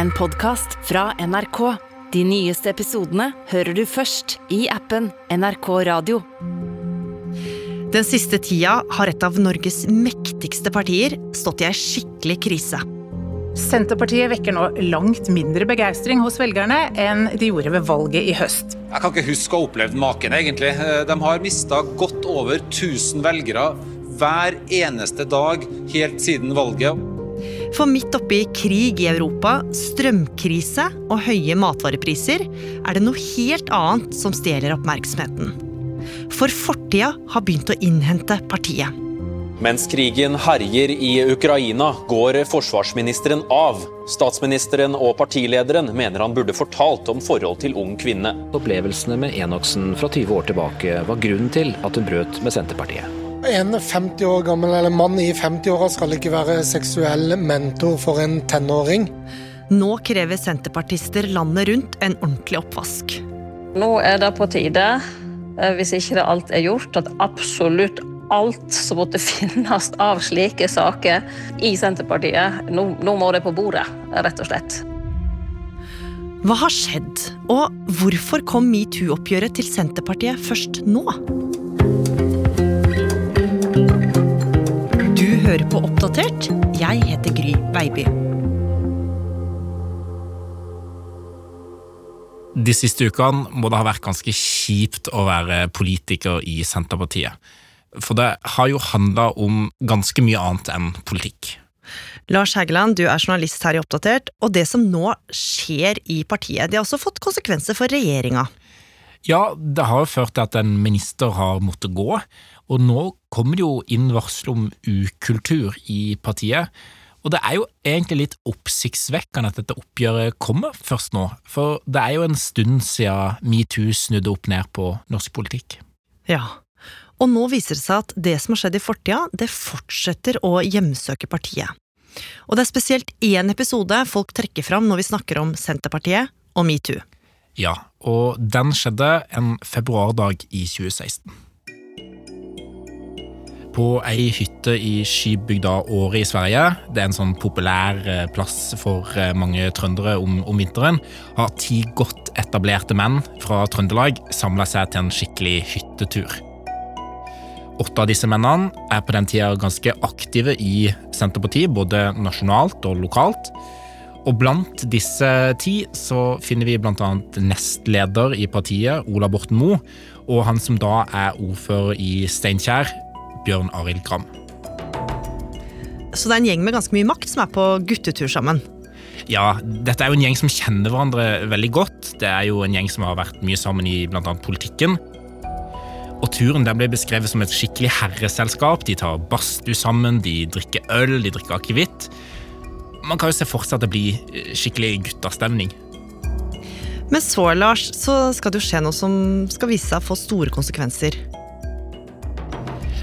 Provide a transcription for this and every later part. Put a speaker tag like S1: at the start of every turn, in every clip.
S1: en podkast fra NRK. De nyeste episodene hører du først i appen NRK Radio.
S2: Den siste tida har et av Norges mektigste partier stått i ei skikkelig krise.
S3: Senterpartiet vekker nå langt mindre begeistring hos velgerne enn de gjorde ved valget i høst.
S4: Jeg kan ikke huske å ha opplevd maken, egentlig. De har mista godt over 1000 velgere hver eneste dag helt siden valget.
S2: For midt oppi krig i Europa, strømkrise og høye matvarepriser er det noe helt annet som stjeler oppmerksomheten. For fortida har begynt å innhente partiet.
S5: Mens krigen herjer i Ukraina, går forsvarsministeren av. Statsministeren og partilederen mener han burde fortalt om forhold til ung kvinne.
S6: Opplevelsene med Enoksen fra 20 år tilbake var grunnen til at hun brøt med Senterpartiet.
S7: En 50 år gammel eller mann i 50-åra skal ikke være seksuell mentor for en tenåring.
S2: Nå krever senterpartister landet rundt en ordentlig oppvask.
S8: Nå er det på tide, eh, hvis ikke det alt er gjort, at absolutt alt som måtte finnes av slike saker i Senterpartiet, nå, nå må det på bordet, rett og slett.
S2: Hva har skjedd, og hvorfor kom metoo-oppgjøret til Senterpartiet først nå? Hører på Oppdatert. Jeg heter Gry Baby.
S9: De siste ukene må det ha vært ganske kjipt å være politiker i Senterpartiet. For det har jo handla om ganske mye annet enn politikk.
S2: Lars Hægeland, du er journalist her i Oppdatert, og det som nå skjer i partiet, det har også fått konsekvenser for regjeringa.
S9: Ja, det har jo ført til at en minister har måttet gå, og nå kommer det jo inn varsel om ukultur i partiet. Og det er jo egentlig litt oppsiktsvekkende at dette oppgjøret kommer først nå, for det er jo en stund siden metoo snudde opp ned på norsk politikk.
S2: Ja, og nå viser det seg at det som har skjedd i fortida, det fortsetter å hjemsøke partiet. Og det er spesielt én episode folk trekker fram når vi snakker om Senterpartiet og metoo.
S9: Ja, og den skjedde en februardag i 2016. På ei hytte i skybygda Åre i Sverige, det er en sånn populær eh, plass for eh, mange trøndere om, om vinteren, har ti godt etablerte menn fra Trøndelag samla seg til en skikkelig hyttetur. Åtte av disse mennene er på den tida ganske aktive i Senterpartiet, både nasjonalt og lokalt. Og blant disse ti så finner vi annet nestleder i partiet, Ola Borten Moe, og han som da er ordfører i Steinkjer, Bjørn Arild Gram.
S2: Så det er en gjeng med ganske mye makt som er på guttetur sammen.
S9: Ja, dette er jo en gjeng som kjenner hverandre veldig godt. Det er jo en gjeng som har vært mye sammen i annet politikken. Og turen den ble beskrevet som et skikkelig herreselskap. De tar badstue sammen, de drikker øl, de drikker akevitt. Man kan jo se for seg at det blir skikkelig guttastemning.
S2: Men så, Lars, så skal det jo skje noe som skal vise seg å få store konsekvenser.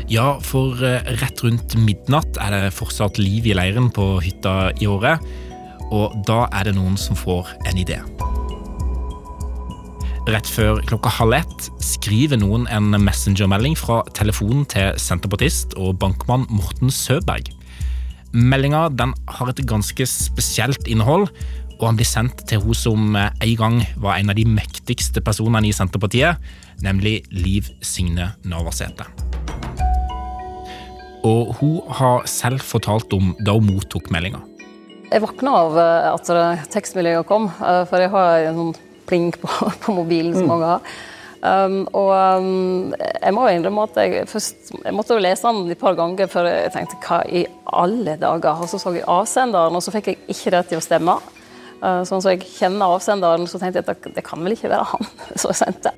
S9: Ja, for eh, rett rundt midnatt er det fortsatt liv i leiren på hytta i året. Og da er det noen som får en idé. Rett før klokka halv ett skriver noen en messengermelding fra telefonen til senterpartist og bankmann Morten Søberg. Meldinga har et ganske spesielt innhold, og han blir sendt til hun som en gang var en av de mektigste personene i Senterpartiet, nemlig Liv Signe Navarsete. Og hun har selv fortalt om da hun mottok meldinga.
S8: Jeg våkna av eh, at tekstmeldinga kom, eh, for jeg har en sånn pling på, på mobilen som mange har. Um, og um, jeg må jo innrømme at jeg først Jeg måtte jo lese den et par ganger før jeg tenkte hva i alle dager? Og så så jeg avsenderen, og så fikk jeg ikke det til å stemme. Uh, sånn som jeg kjenner avsenderen, så tenkte jeg at det, kan vel ikke være han som sendte.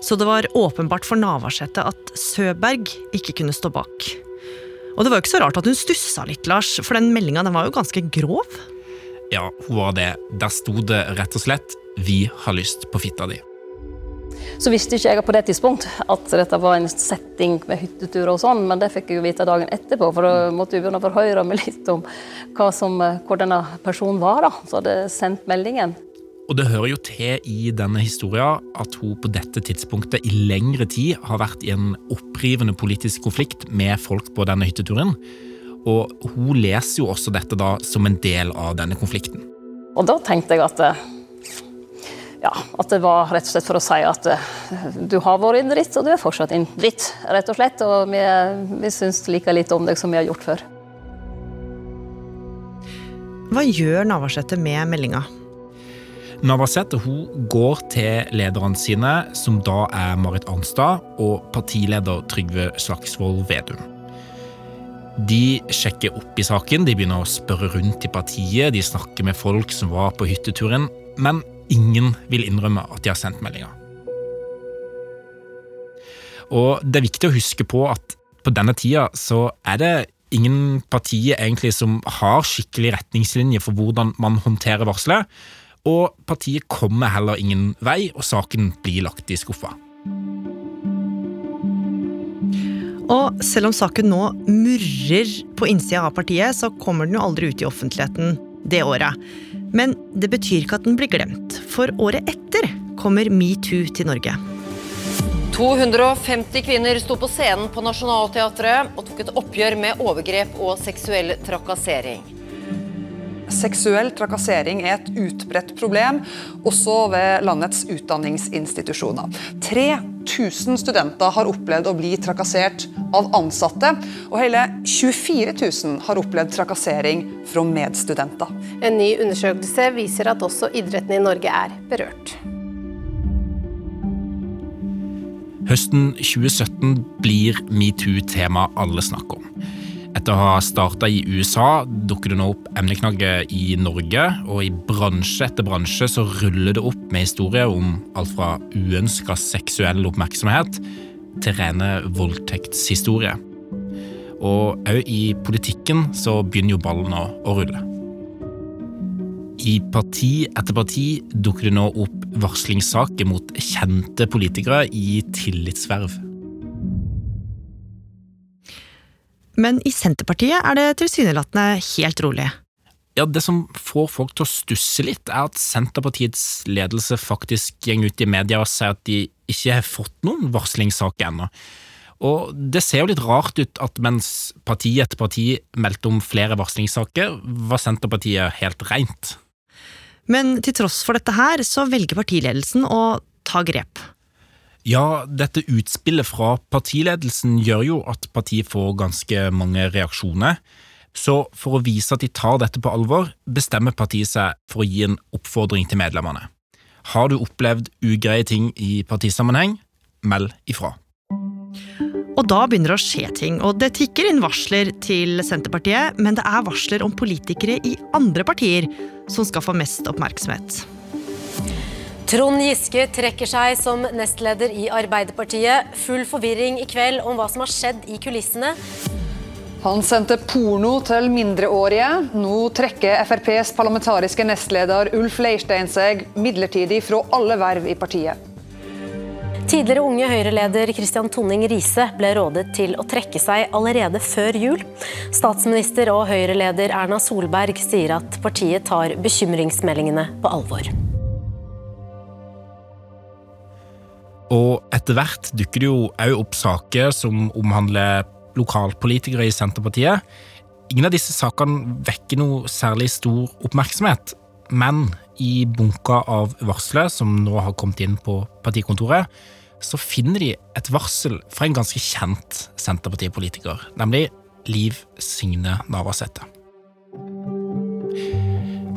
S2: Så det var åpenbart for Navarsete at Søberg ikke kunne stå bak. Og det var jo ikke så rart at hun stussa litt, Lars, for den meldinga var jo ganske grov.
S9: Ja, hun var det. Der sto det rett og slett 'Vi har lyst på fitta di'.
S8: Så visste ikke jeg på det tidspunkt at dette var en setting med hytteturer og sånn, men det fikk jeg jo vite dagen etterpå, for da måtte jeg begynne å forhøre meg litt om som, hvor denne personen var, da, som hadde sendt meldingen.
S9: Og det hører jo til i denne historia at hun på dette tidspunktet i lengre tid har vært i en opprivende politisk konflikt med folk på denne hytteturen. Og hun leser jo også dette da som en del av denne konflikten.
S8: Og da tenkte jeg at ja, at det var rett og slett for å si at du har vært en dritt, og du er fortsatt en dritt, rett og slett. Og vi, vi syns like lite om deg som vi har gjort før.
S2: Hva gjør Navarsete med meldinga?
S9: Navarsete hun går til lederne sine, som da er Marit Arnstad og partileder Trygve Slagsvold Vedum. De sjekker opp i saken, de begynner å spørre rundt i partiet, de snakker med folk som var på hytteturen, men ingen vil innrømme at de har sendt meldinga. Og det er viktig å huske på at på denne tida så er det ingen partier egentlig som har skikkelig retningslinje for hvordan man håndterer varselet, og partiet kommer heller ingen vei, og saken blir lagt i skuffa.
S2: Og selv om saken nå murrer på innsida av partiet, så kommer den jo aldri ut i offentligheten det året. Men det betyr ikke at den blir glemt, for året etter kommer metoo til Norge.
S10: 250 kvinner sto på scenen på Nationaltheatret og tok et oppgjør med overgrep og seksuell trakassering.
S11: Seksuell trakassering er et utbredt problem, også ved landets utdanningsinstitusjoner. 3000 studenter har opplevd å bli trakassert av ansatte, og hele 24 000 har opplevd trakassering fra medstudenter.
S12: En ny undersøkelse viser at også idretten i Norge er berørt.
S9: Høsten 2017 blir metoo tema alle snakker om. Etter å ha starta i USA, dukker det nå opp emneknagger i Norge, og i bransje etter bransje så ruller det opp med historier om alt fra uønska seksuell oppmerksomhet til rene voldtektshistorier. Og òg i politikken så begynner jo ballen å, rulle. I parti etter parti dukker det nå opp varslingssaker mot kjente politikere i tillitsverv.
S2: Men i Senterpartiet er det tilsynelatende helt rolig.
S9: Ja, Det som får folk til å stusse litt, er at Senterpartiets ledelse faktisk går ut i media og sier at de ikke har fått noen varslingssaker ennå. Og det ser jo litt rart ut at mens parti etter parti meldte om flere varslingssaker, var Senterpartiet helt rent.
S2: Men til tross for dette her, så velger partiledelsen å ta grep.
S9: Ja, dette utspillet fra partiledelsen gjør jo at partiet får ganske mange reaksjoner. Så for å vise at de tar dette på alvor, bestemmer partiet seg for å gi en oppfordring til medlemmene. Har du opplevd ugreie ting i partisammenheng, meld ifra.
S2: Og da begynner det å skje ting, og det tikker inn varsler til Senterpartiet, men det er varsler om politikere i andre partier som skal få mest oppmerksomhet.
S10: Trond Giske trekker seg som nestleder i Arbeiderpartiet. Full forvirring i kveld om hva som har skjedd i kulissene.
S11: Han sendte porno til mindreårige. Nå trekker FrPs parlamentariske nestleder Ulf Leirstein seg midlertidig fra alle verv i partiet.
S10: Tidligere Unge Høyre-leder Kristian Tonning Riise ble rådet til å trekke seg allerede før jul. Statsminister og Høyre-leder Erna Solberg sier at partiet tar bekymringsmeldingene på alvor.
S9: Og etter hvert dukker det jo òg opp saker som omhandler lokalpolitikere i Senterpartiet. Ingen av disse sakene vekker noe særlig stor oppmerksomhet, men i bunka av varsler som nå har kommet inn på partikontoret, så finner de et varsel fra en ganske kjent Senterpartipolitiker, nemlig Liv Signe Navarsete.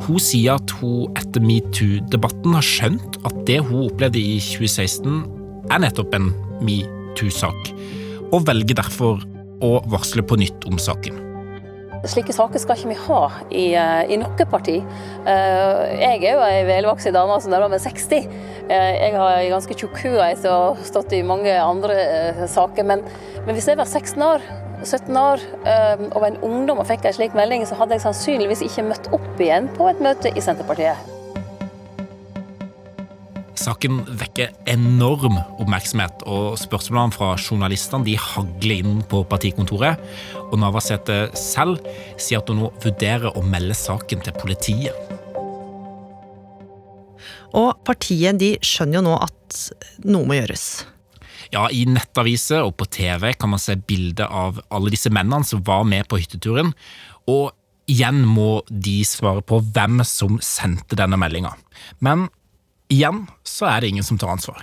S9: Hun sier at hun etter metoo-debatten har skjønt at det hun opplevde i 2016 er nettopp en metoo-sak, og velger derfor å varsle på nytt om saken.
S8: Slike saker skal ikke vi ha i, eh, i noe parti. Eh, jeg er jo ei velvoksen dame som nærmer meg 60. Eh, jeg har ei ganske tjukk hue etter å ha stått i mange andre saker. Men, men hvis jeg var 16 år, 17 år og var en ungdom og fikk en slik melding, så hadde jeg sannsynligvis ikke møtt opp igjen på et møte i Senterpartiet.
S9: Saken vekker enorm oppmerksomhet, og spørsmålene fra journalistene de hagler inn på partikontoret. Og Navarsete selv sier at hun nå vurderer å melde saken til politiet.
S2: Og partiet de skjønner jo nå at noe må gjøres.
S9: Ja, I nettaviser og på TV kan man se bilder av alle disse mennene som var med på hytteturen. Og igjen må de svare på hvem som sendte denne meldinga. Men igjen så er det ingen som tar ansvar.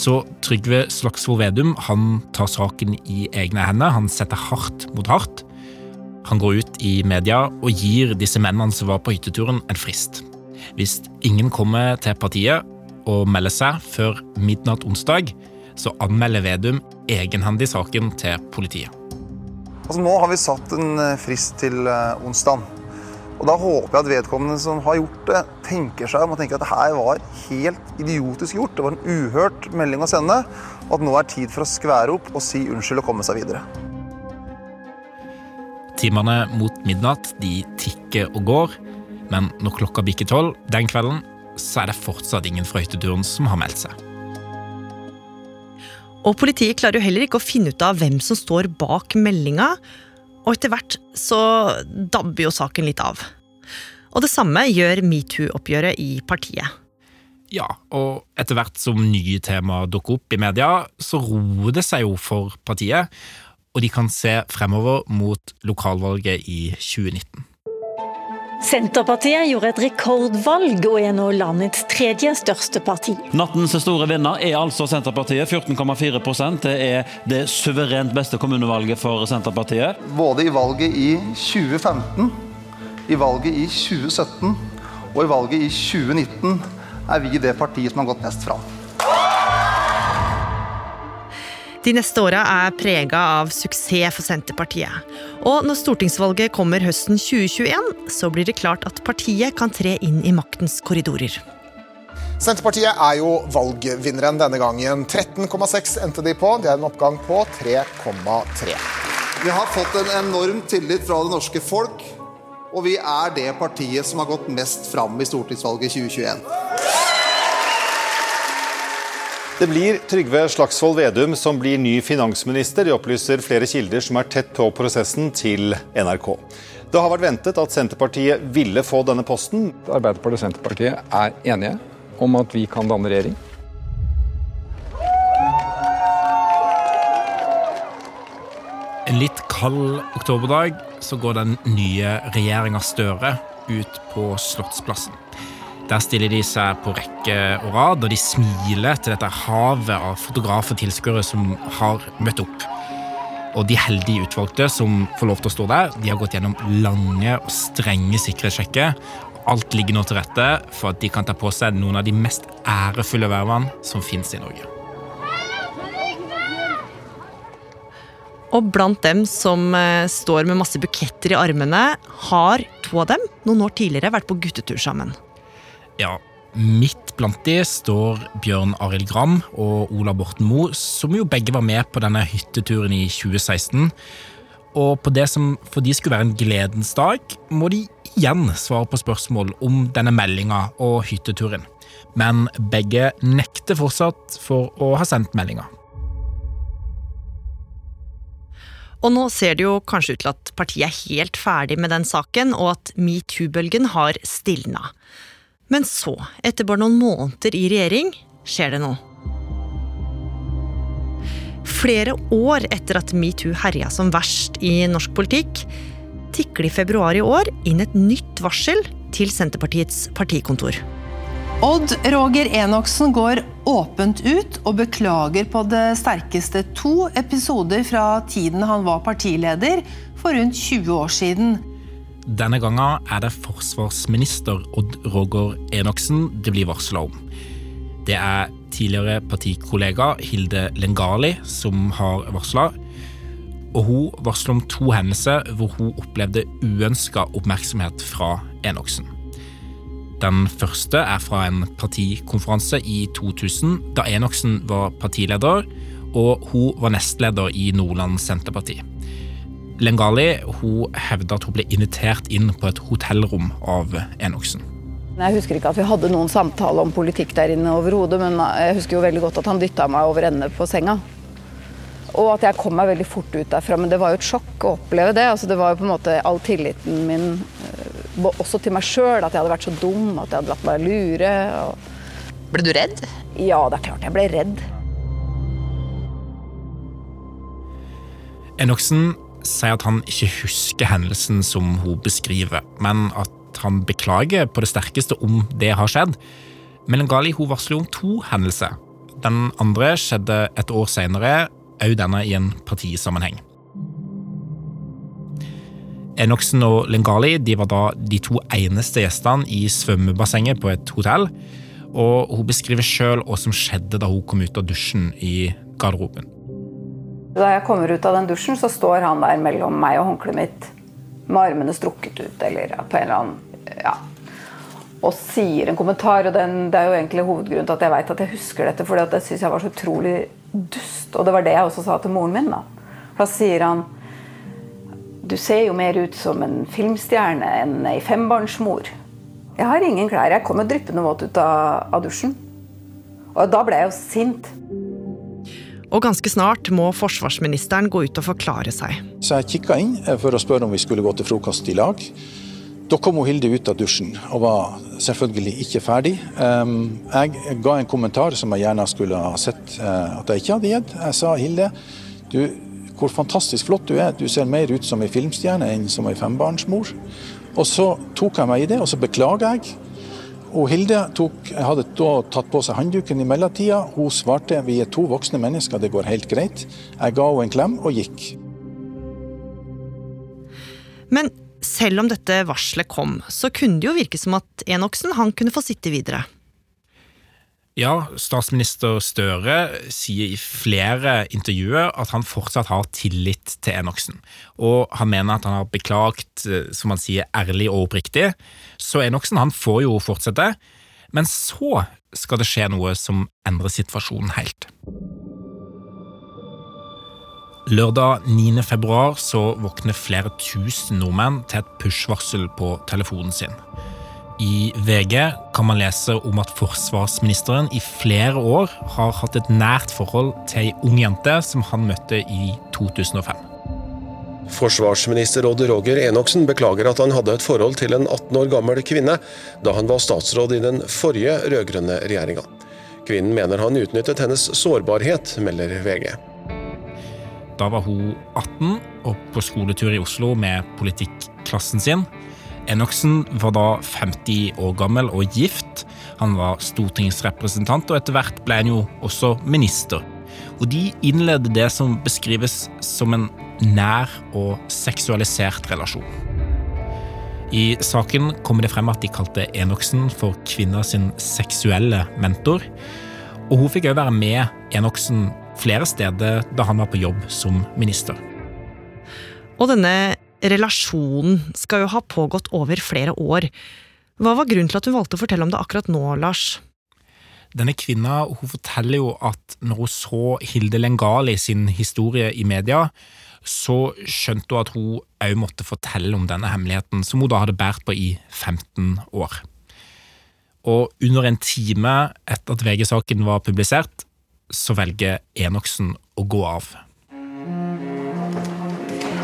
S9: Så Trygve Slagsvold Vedum han tar saken i egne hender. Han setter hardt mot hardt. Han går ut i media og gir disse mennene som var på hytteturen, en frist. Hvis ingen kommer til partiet, og melder seg før midnatt onsdag, så anmelder Vedum egenhendig saken til politiet.
S13: Altså, nå har vi satt en eh, frist til eh, onsdag. Og Da håper jeg at vedkommende som har gjort det, tenker seg om og tenker at det her var helt idiotisk gjort. Det var en uhørt melding å sende, og at nå er tid for å skvære opp og si unnskyld og komme seg videre.
S9: Timene mot midnatt de tikker og går, men når klokka bikker tolv den kvelden, så er det fortsatt ingen fra hytteturen som har meldt seg.
S2: Og politiet klarer jo heller ikke å finne ut av hvem som står bak meldinga, og etter hvert så dabber jo saken litt av. Og det samme gjør metoo-oppgjøret i partiet.
S9: Ja, og etter hvert som nye temaer dukker opp i media, så roer det seg jo for partiet, og de kan se fremover mot lokalvalget i 2019.
S14: Senterpartiet gjorde et rekordvalg og er nå landets tredje største parti.
S15: Nattens store vinner er altså Senterpartiet, 14,4 Det er det suverent beste kommunevalget for Senterpartiet.
S13: Både i valget i 2015, i valget i 2017 og i valget i 2019 er vi det partiet som har gått mest fram.
S2: De neste åra er prega av suksess for Senterpartiet. Og når stortingsvalget kommer høsten 2021, så blir det klart at partiet kan tre inn i maktens korridorer.
S16: Senterpartiet er jo valgvinneren denne gangen. 13,6 endte de på. Det er en oppgang på 3,3.
S13: Vi har fått en enorm tillit fra det norske folk, og vi er det partiet som har gått mest fram i stortingsvalget 2021.
S17: Det blir Trygve Slagsvold Vedum som blir ny finansminister, det opplyser flere kilder som er tett på prosessen til NRK. Det har vært ventet at Senterpartiet ville få denne posten.
S18: Arbeiderpartiet og Senterpartiet er enige om at vi kan danne regjering.
S9: En litt kald oktoberdag så går den nye regjeringa Støre ut på Slottsplassen. Der stiller de seg på rekke og rad, og de smiler til dette havet av fotografer og tilskuere som har møtt opp. Og de heldige utvalgte som får lov til å stå der, de har gått gjennom lange og strenge sikkerhetssjekker. Alt ligger nå til rette for at de kan ta på seg noen av de mest ærefulle vervene som fins i Norge.
S2: Og blant dem som eh, står med masse buketter i armene, har to av dem noen år tidligere vært på guttetur sammen.
S9: Ja, Midt blant de står Bjørn Arild Gram og Ola Borten Moe, som jo begge var med på denne hytteturen i 2016. Og på det som for de skulle være en gledens dag, må de igjen svare på spørsmål om denne meldinga og hytteturen. Men begge nekter fortsatt for å ha sendt meldinga.
S2: Og nå ser det jo kanskje ut til at partiet er helt ferdig med den saken, og at metoo-bølgen har stilna. Men så, etter bare noen måneder i regjering, skjer det noe. Flere år etter at metoo herja som verst i norsk politikk, tikker det i februar i år inn et nytt varsel til Senterpartiets partikontor.
S12: Odd Roger Enoksen går åpent ut og beklager på det sterkeste to episoder fra tiden han var partileder for rundt 20 år siden.
S9: Denne gangen er det forsvarsminister Odd Roger Enoksen det blir varsla om. Det er tidligere partikollega Hilde Lengali som har varsla. Og hun varsler om to hendelser hvor hun opplevde uønska oppmerksomhet fra Enoksen. Den første er fra en partikonferanse i 2000, da Enoksen var partileder, og hun var nestleder i Nordland Senterparti. Lengali hun hevda at hun ble invitert inn på et hotellrom av Enoksen.
S19: Jeg husker ikke at vi hadde noen samtale om politikk der inne overhodet, men jeg husker jo veldig godt at han dytta meg over ende på senga. Og at jeg kom meg veldig fort ut derfra. Men det var jo et sjokk å oppleve det. Altså, det var jo på en måte all tilliten min, eh, også til meg sjøl, at jeg hadde vært så dum, at jeg hadde latt meg lure. Og
S20: Ble du redd?
S19: Ja, det er klart jeg ble redd.
S9: Enoksen sier at han ikke husker hendelsen som hun beskriver, men at han beklager på det sterkeste om det har skjedd. Melangali hun varsler om to hendelser. Den andre skjedde et år senere, òg denne i en partisammenheng. Enoksen og Lengali de var da de to eneste gjestene i svømmebassenget på et hotell. Og hun beskriver sjøl hva som skjedde da hun kom ut av dusjen i garderoben.
S19: Da jeg kommer ut av den dusjen, så står han der mellom meg og håndkleet mitt med armene strukket ut, eller på en eller annen ja, og sier en kommentar. og den, Det er jo egentlig hovedgrunnen til at jeg vet at jeg husker dette. For det syns jeg var så utrolig dust. Og det var det jeg også sa til moren min. Da, da sier han Du ser jo mer ut som en filmstjerne enn ei fembarnsmor. Jeg har ingen klær. Jeg kommer dryppende våt ut av, av dusjen. Og da ble jeg jo sint.
S2: Og ganske snart må forsvarsministeren gå ut og forklare seg.
S21: Så jeg kikka inn for å spørre om vi skulle gå til frokost i lag. Da kom Hilde ut av dusjen og var selvfølgelig ikke ferdig. Jeg ga en kommentar som jeg gjerne skulle ha sett eh, at jeg ikke hadde gitt. Jeg sa Hilde, du, hvor fantastisk flott du er. Du ser mer ut som ei filmstjerne enn som ei fembarnsmor. Og så tok jeg meg i det, og så beklager jeg. Og Hilde tok, hadde da tatt på seg håndduken i mellomtida. Hun svarte vi er to voksne mennesker, det går helt greit. Jeg ga henne en klem og gikk.
S2: Men selv om dette varselet kom, så kunne det jo virke som at Enoksen han kunne få sitte videre.
S9: Ja, statsminister Støre sier i flere intervjuer at han fortsatt har tillit til Enoksen. Og han mener at han har beklagt, som han sier, ærlig og oppriktig. Så Enoksen han får jo fortsette. Men så skal det skje noe som endrer situasjonen helt. Lørdag 9. februar så våkner flere tusen nordmenn til et push-varsel på telefonen sin. I VG kan man lese om at forsvarsministeren i flere år har hatt et nært forhold til ei ung jente som han møtte i 2005.
S22: Forsvarsminister Odd Roger Enoksen beklager at han hadde et forhold til en 18 år gammel kvinne da han var statsråd i den forrige rød-grønne regjeringa. Kvinnen mener han utnyttet hennes sårbarhet, melder VG.
S9: Da var hun 18 og på skoletur i Oslo med politikklassen sin. Enoksen var da 50 år gammel og gift. Han var stortingsrepresentant, og etter hvert ble han jo også minister. Og de innleder det som beskrives som en nær og seksualisert relasjon. I saken kommer det frem at de kalte Enoksen for kvinna sin seksuelle mentor. Og hun fikk òg være med Enoksen flere steder da han var på jobb som minister.
S2: Og denne relasjonen skal jo ha pågått over flere år. Hva var grunnen til at hun valgte å fortelle om det akkurat nå, Lars?
S9: Denne kvinna hun forteller jo at når hun så Hilde Lengali sin historie i media, så skjønte hun at hun òg måtte fortelle om denne hemmeligheten, som hun da hadde båret på i 15 år. Og under en time etter at VG-saken var publisert, så velger Enoksen å gå av.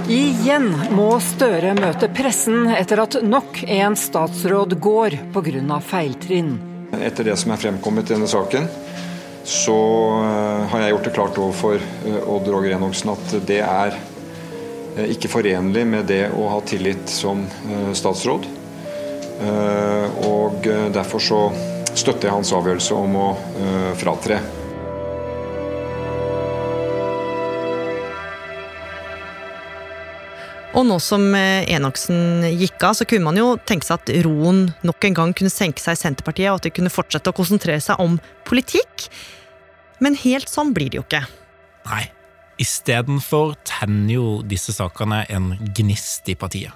S23: Igjen må Støre møte pressen etter at nok en statsråd går pga. feiltrinn.
S18: Etter det som er fremkommet i denne saken, så eh, har jeg gjort det klart overfor eh, Odd Roger Enoksen at det er eh, ikke forenlig med det å ha tillit som statsråd. Og derfor så støtter jeg hans avgjørelse om å fratre.
S2: Og nå som eh, Enoksen gikk av, så kunne man jo tenke seg at roen nok en gang kunne senke seg i Senterpartiet, og at de kunne fortsette å konsentrere seg om politikk. Men helt sånn blir det jo ikke.
S9: Nei. Istedenfor tenner jo disse sakene en gnist i partiet.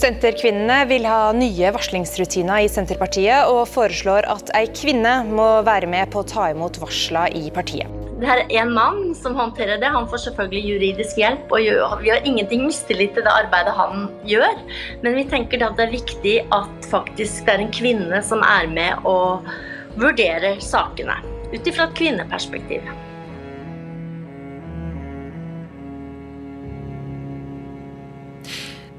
S24: Senterkvinnene vil ha nye varslingsrutiner i Senterpartiet, og foreslår at ei kvinne må være med på å ta imot varsler i partiet.
S25: Det er en mann som håndterer det. Han får selvfølgelig juridisk hjelp. og Vi har ingenting mistillit til det arbeidet han gjør. Men vi tenker at det er viktig at faktisk det er en kvinne som er med og vurderer sakene. Ut ifra et kvinneperspektiv.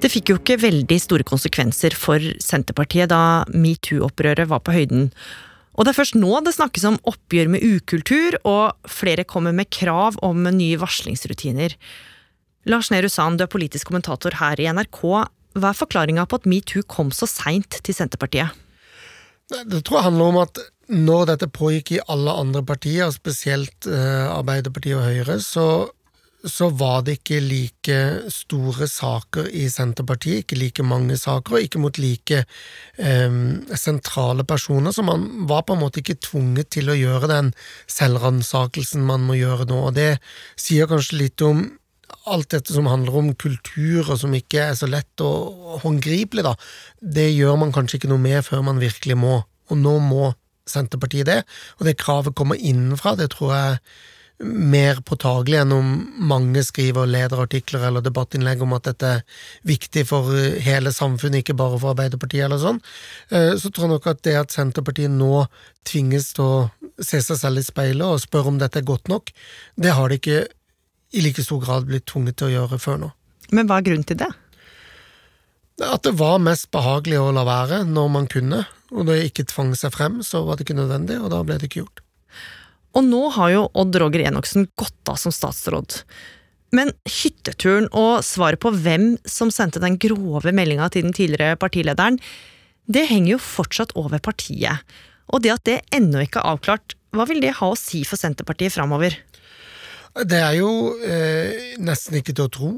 S2: Det fikk jo ikke veldig store konsekvenser for Senterpartiet da metoo-opprøret var på høyden. Og det er først nå det snakkes om oppgjør med ukultur, og flere kommer med krav om nye varslingsrutiner. Lars Nehru Sand, du er politisk kommentator her i NRK. Hva er forklaringa på at metoo kom så seint til Senterpartiet?
S7: Det tror jeg handler om at når dette pågikk i alle andre partier, spesielt eh, Arbeiderpartiet og Høyre, så, så, var det ikke like store saker i Senterpartiet, ikke like mange saker, og ikke mot like eh, sentrale personer, så man var på en måte ikke tvunget til å gjøre den selvransakelsen man må gjøre nå. og Det sier kanskje litt om alt dette som handler om kultur, og som ikke er så lett og håndgripelig, da, det gjør man kanskje ikke noe med før man virkelig må. Og nå må Senterpartiet det, og det kravet kommer innenfra. Det tror jeg mer påtagelig enn om mange skriver lederartikler eller debattinnlegg om at dette er viktig for hele samfunnet, ikke bare for Arbeiderpartiet eller sånn. Eh, så tror jeg nok at det at Senterpartiet nå tvinges til å se seg selv i speilet og spørre om dette er godt nok, det har de ikke i like stor grad blitt tvunget til å gjøre før nå.
S2: Men hva er grunnen til det?
S7: At det var mest behagelig å la være når man kunne, og da jeg ikke tvang seg frem, så var det ikke nødvendig, og da ble det ikke gjort.
S2: Og nå har jo Odd Roger Enoksen gått av som statsråd. Men hytteturen og svaret på hvem som sendte den grove meldinga til den tidligere partilederen, det henger jo fortsatt over partiet. Og det at det ennå ikke er avklart, hva vil det ha å si for Senterpartiet framover?
S7: Det er jo eh, nesten ikke til å tro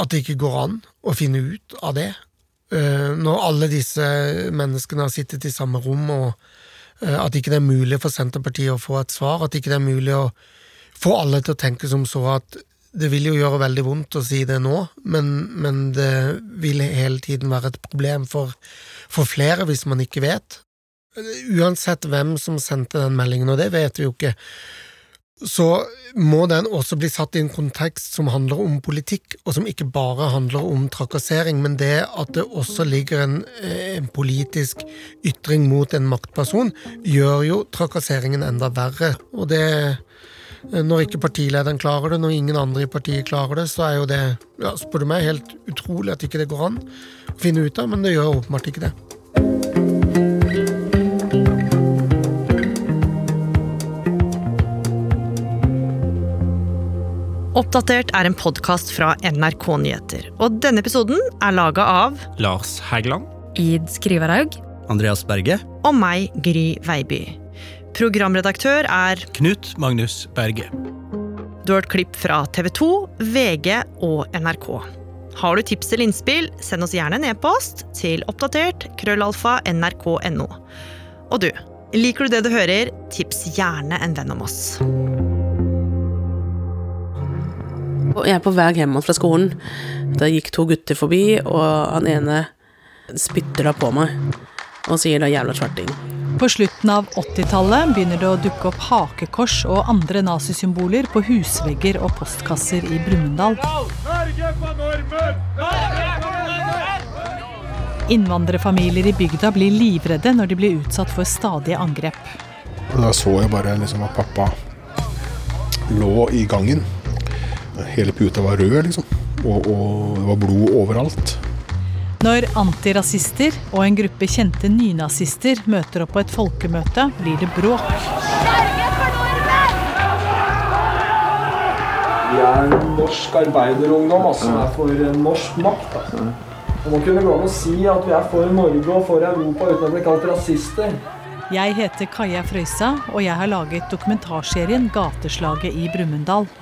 S7: at det ikke går an å finne ut av det. Eh, når alle disse menneskene har sittet i samme rom, og at ikke det er mulig for Senterpartiet å få et svar, at ikke det er mulig å få alle til å tenke som så at det vil jo gjøre veldig vondt å si det nå, men, men det vil hele tiden være et problem for, for flere hvis man ikke vet. Uansett hvem som sendte den meldingen, og det vet vi jo ikke, så må den også bli satt i en kontekst som handler om politikk, og som ikke bare handler om trakassering, men det at det også ligger en, eh, en politisk ytring mot en maktperson, gjør jo trakasseringen enda verre. Og det eh, Når ikke partilederen klarer det, når ingen andre i partiet klarer det, så er jo det, ja, spør du meg, helt utrolig at ikke det går an å finne ut av, men det gjør åpenbart ikke det.
S2: Oppdatert er en podkast fra NRK Nyheter. Og denne episoden er laga av
S9: Lars Hægeland.
S26: Id Skriverhaug.
S27: Andreas Berge.
S2: Og meg, Gry Veiby. Programredaktør er
S27: Knut Magnus Berge.
S2: Du har hørt klipp fra TV 2, VG og NRK. Har du tips eller innspill, send oss gjerne en e-post til oppdatert krøllalfa nrk.no. Og du, liker du det du hører, tips gjerne en venn om oss.
S28: Jeg er på vei hjem fra skolen. Da gikk to gutter forbi, og han ene spytter da på meg og sier da 'jævla svarting'.
S26: På slutten av 80-tallet begynner det å dukke opp hakekors og andre nazisymboler på husvegger og postkasser i Brumunddal. Innvandrerfamilier i bygda blir livredde når de blir utsatt for stadige angrep.
S29: Da så jeg bare liksom at pappa lå i gangen Hele puta var rød, liksom. Og, og det var blod overalt.
S26: Når antirasister og en gruppe kjente nynazister møter opp på et folkemøte, blir det bråk.
S20: Vi er en norsk arbeiderungdom altså, som er for norsk makt. Altså. Det må kunne gå an å si at vi er for Norge og for Europa uten å bli kalt rasister.
S26: Jeg heter Kaja Frøysa, og jeg har laget dokumentarserien 'Gateslaget i Brumunddal'.